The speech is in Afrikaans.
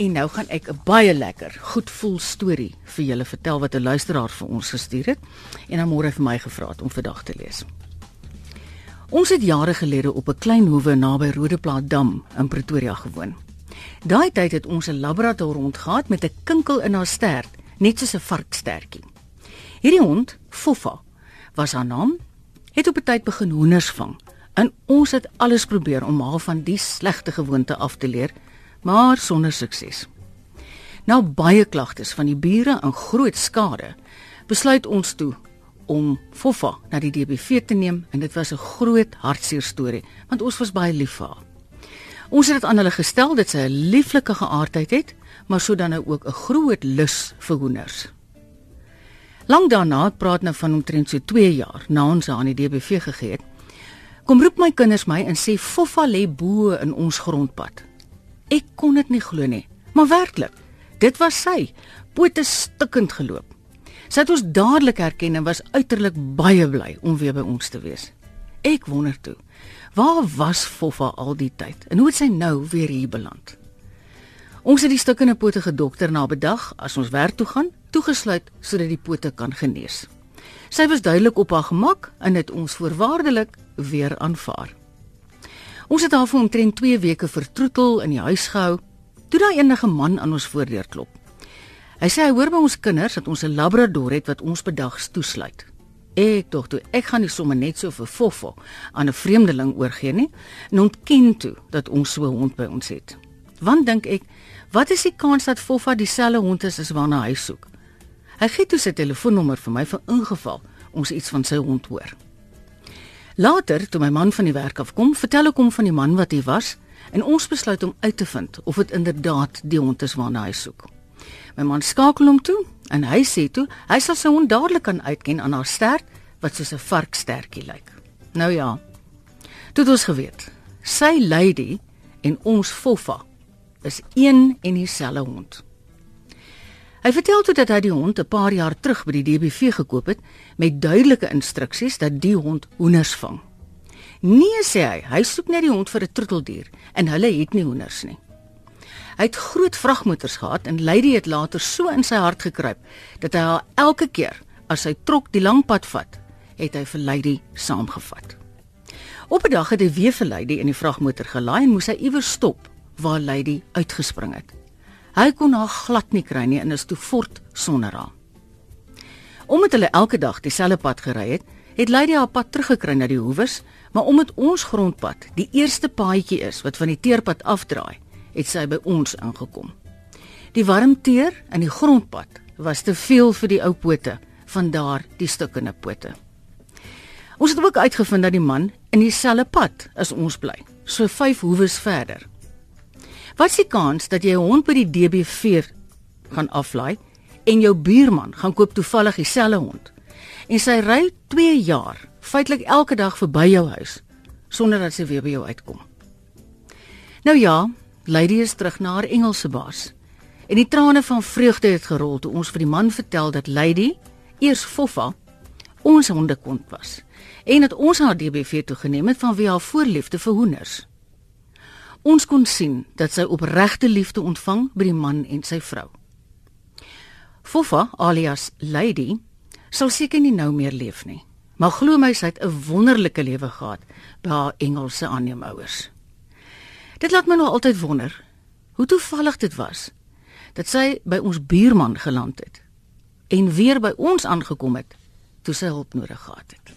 En nou gaan ek 'n baie lekker, goed voel storie vir julle vertel wat 'n luisteraar vir ons gestuur het en dan môre vir my gevra het om vandag te lees. Ons het jare gelede op 'n klein hoewe naby Rodeplaat Dam in Pretoria gewoon. Daai tyd het ons 'n labrador hond gehad met 'n kinkel in haar stert, net soos 'n varkstertjie. Hierdie hond, Foffa, was haar naam, het op 'n tyd begin hoenders vang. En ons het alles probeer om haar van die slegte gewoonte af te leer, maar sonder sukses. Nou baie klagtes van die bure en groot skade, besluit ons toe om Foffa na die DBV te neem en dit was 'n groot hartseer storie want ons was baie lief vir haar. Ons het dit aan hulle gestel dat sy 'n lieflike geaardheid het, maar so dan nou ook 'n groot lus vir hoenders. Lank daarna, ek praat nou van omtrent so 2 jaar na ons aan die DBV gegee het, kom roep my kinders my en sê Foffa lê bo in ons grondpad. Ek kon dit nie glo nie, maar werklik, dit was sy, pote stikkend geloop. Sy het ons dadelik herken en was uiterlik baie bly om weer by ons te wees. Ek wonder toe, waar was Foffa al die tyd en hoe het sy nou weer hier beland? Ons het die stukkende pote gedokter na bedag as ons werk toe gaan, toegesluit sodat die pote kan genees. Sy was duidelik op haar gemak en het ons voorwaardelik weer aanvaar. Ons het haar vir omtrent 2 weke vertroetel in die huis gehou, toe daai enige man aan ons voordeur klop. Hy sê hy hoor by ons kinders dat ons 'n labrador het wat ons bedags toesluit. Ek dog toe ek gaan nie sommer net so vir Foffo aan 'n vreemdeling oorgee nie en ontken toe dat ons so 'n hond by ons het. Want dink ek, wat is die kans dat Foffa dieselfde hond is as waarna hy soek? Hy gee toe sy telefoonnommer vir my vir ingeval ons iets van sy hond hoor. Later, toe my man van die werk af kom, vertel ek hom van die man wat hy was en ons besluit om uit te vind of dit inderdaad die hond is waarna hy soek. My man skakel hom toe en hy sê toe hy sal sy hond dadelik kan uitken aan haar stert wat soos 'n varkstertjie lyk. Nou ja. Toe het ons geweet. Sy lady en ons Foffa is een en dieselfde hond. Hy vertel toe dat hy die hond 'n paar jaar terug by die DBV gekoop het met duidelike instruksies dat die hond hoenders vang. Nee sê hy, hy soek net die hond vir 'n troeteldier en hulle het nie hoenders nie. Hy het groot vragmotors gehad en Lady het later so in sy hart gekruip dat hy haar elke keer as hy trok die lang pad vat, het hy vir Lady saamgevat. Op 'n dag het hy weer vir Lady in die vragmotor gelaai en moes hy iewers stop waar Lady uitgespring het. Hy kon haar glad nie kry nie en is toe voort sonder haar. Omdat hulle elke dag dieselfde pad gery het, het Lady haar pad teruggekry na die hoewes, maar omdat ons grondpad die eerste paadjie is wat van die teerpad afdraai, het sy by ons ingekom. Die warm teer in die grondpad was te veel vir die ou pote, van daar die stukkende pote. Ons het ook uitgevind dat die man in dieselfde pad as ons bly, so 5 hoewes verder. Wat is die kans dat jy 'n hond by die DB4 gaan aflaai en jou buurman gaan koop toevallig dieselfde hond en sy ry 2 jaar feitelik elke dag verby jou huis sonder dat sy weer by jou uitkom. Nou ja, Lady is terug na haar Engelse baas. En die trane van vreugde het gerol toe ons vir die man vertel dat Lady, eers Foffa, ons hondekont was en dat ons haar DBV toegeneem het van wie haar voorliefde vir hoenders. Ons kon sien dat sy opregte liefde ontvang by die man en sy vrou. Foffa, alias Lady, sal seker nie nou meer leef nie. Maar glo my, sy het 'n wonderlike lewe gehad by haar Engelse aanneemouers. Dit laat my nog altyd wonder hoe toevallig dit was dat sy by ons buurman geland het en weer by ons aangekom het toe sy hulp nodig gehad het.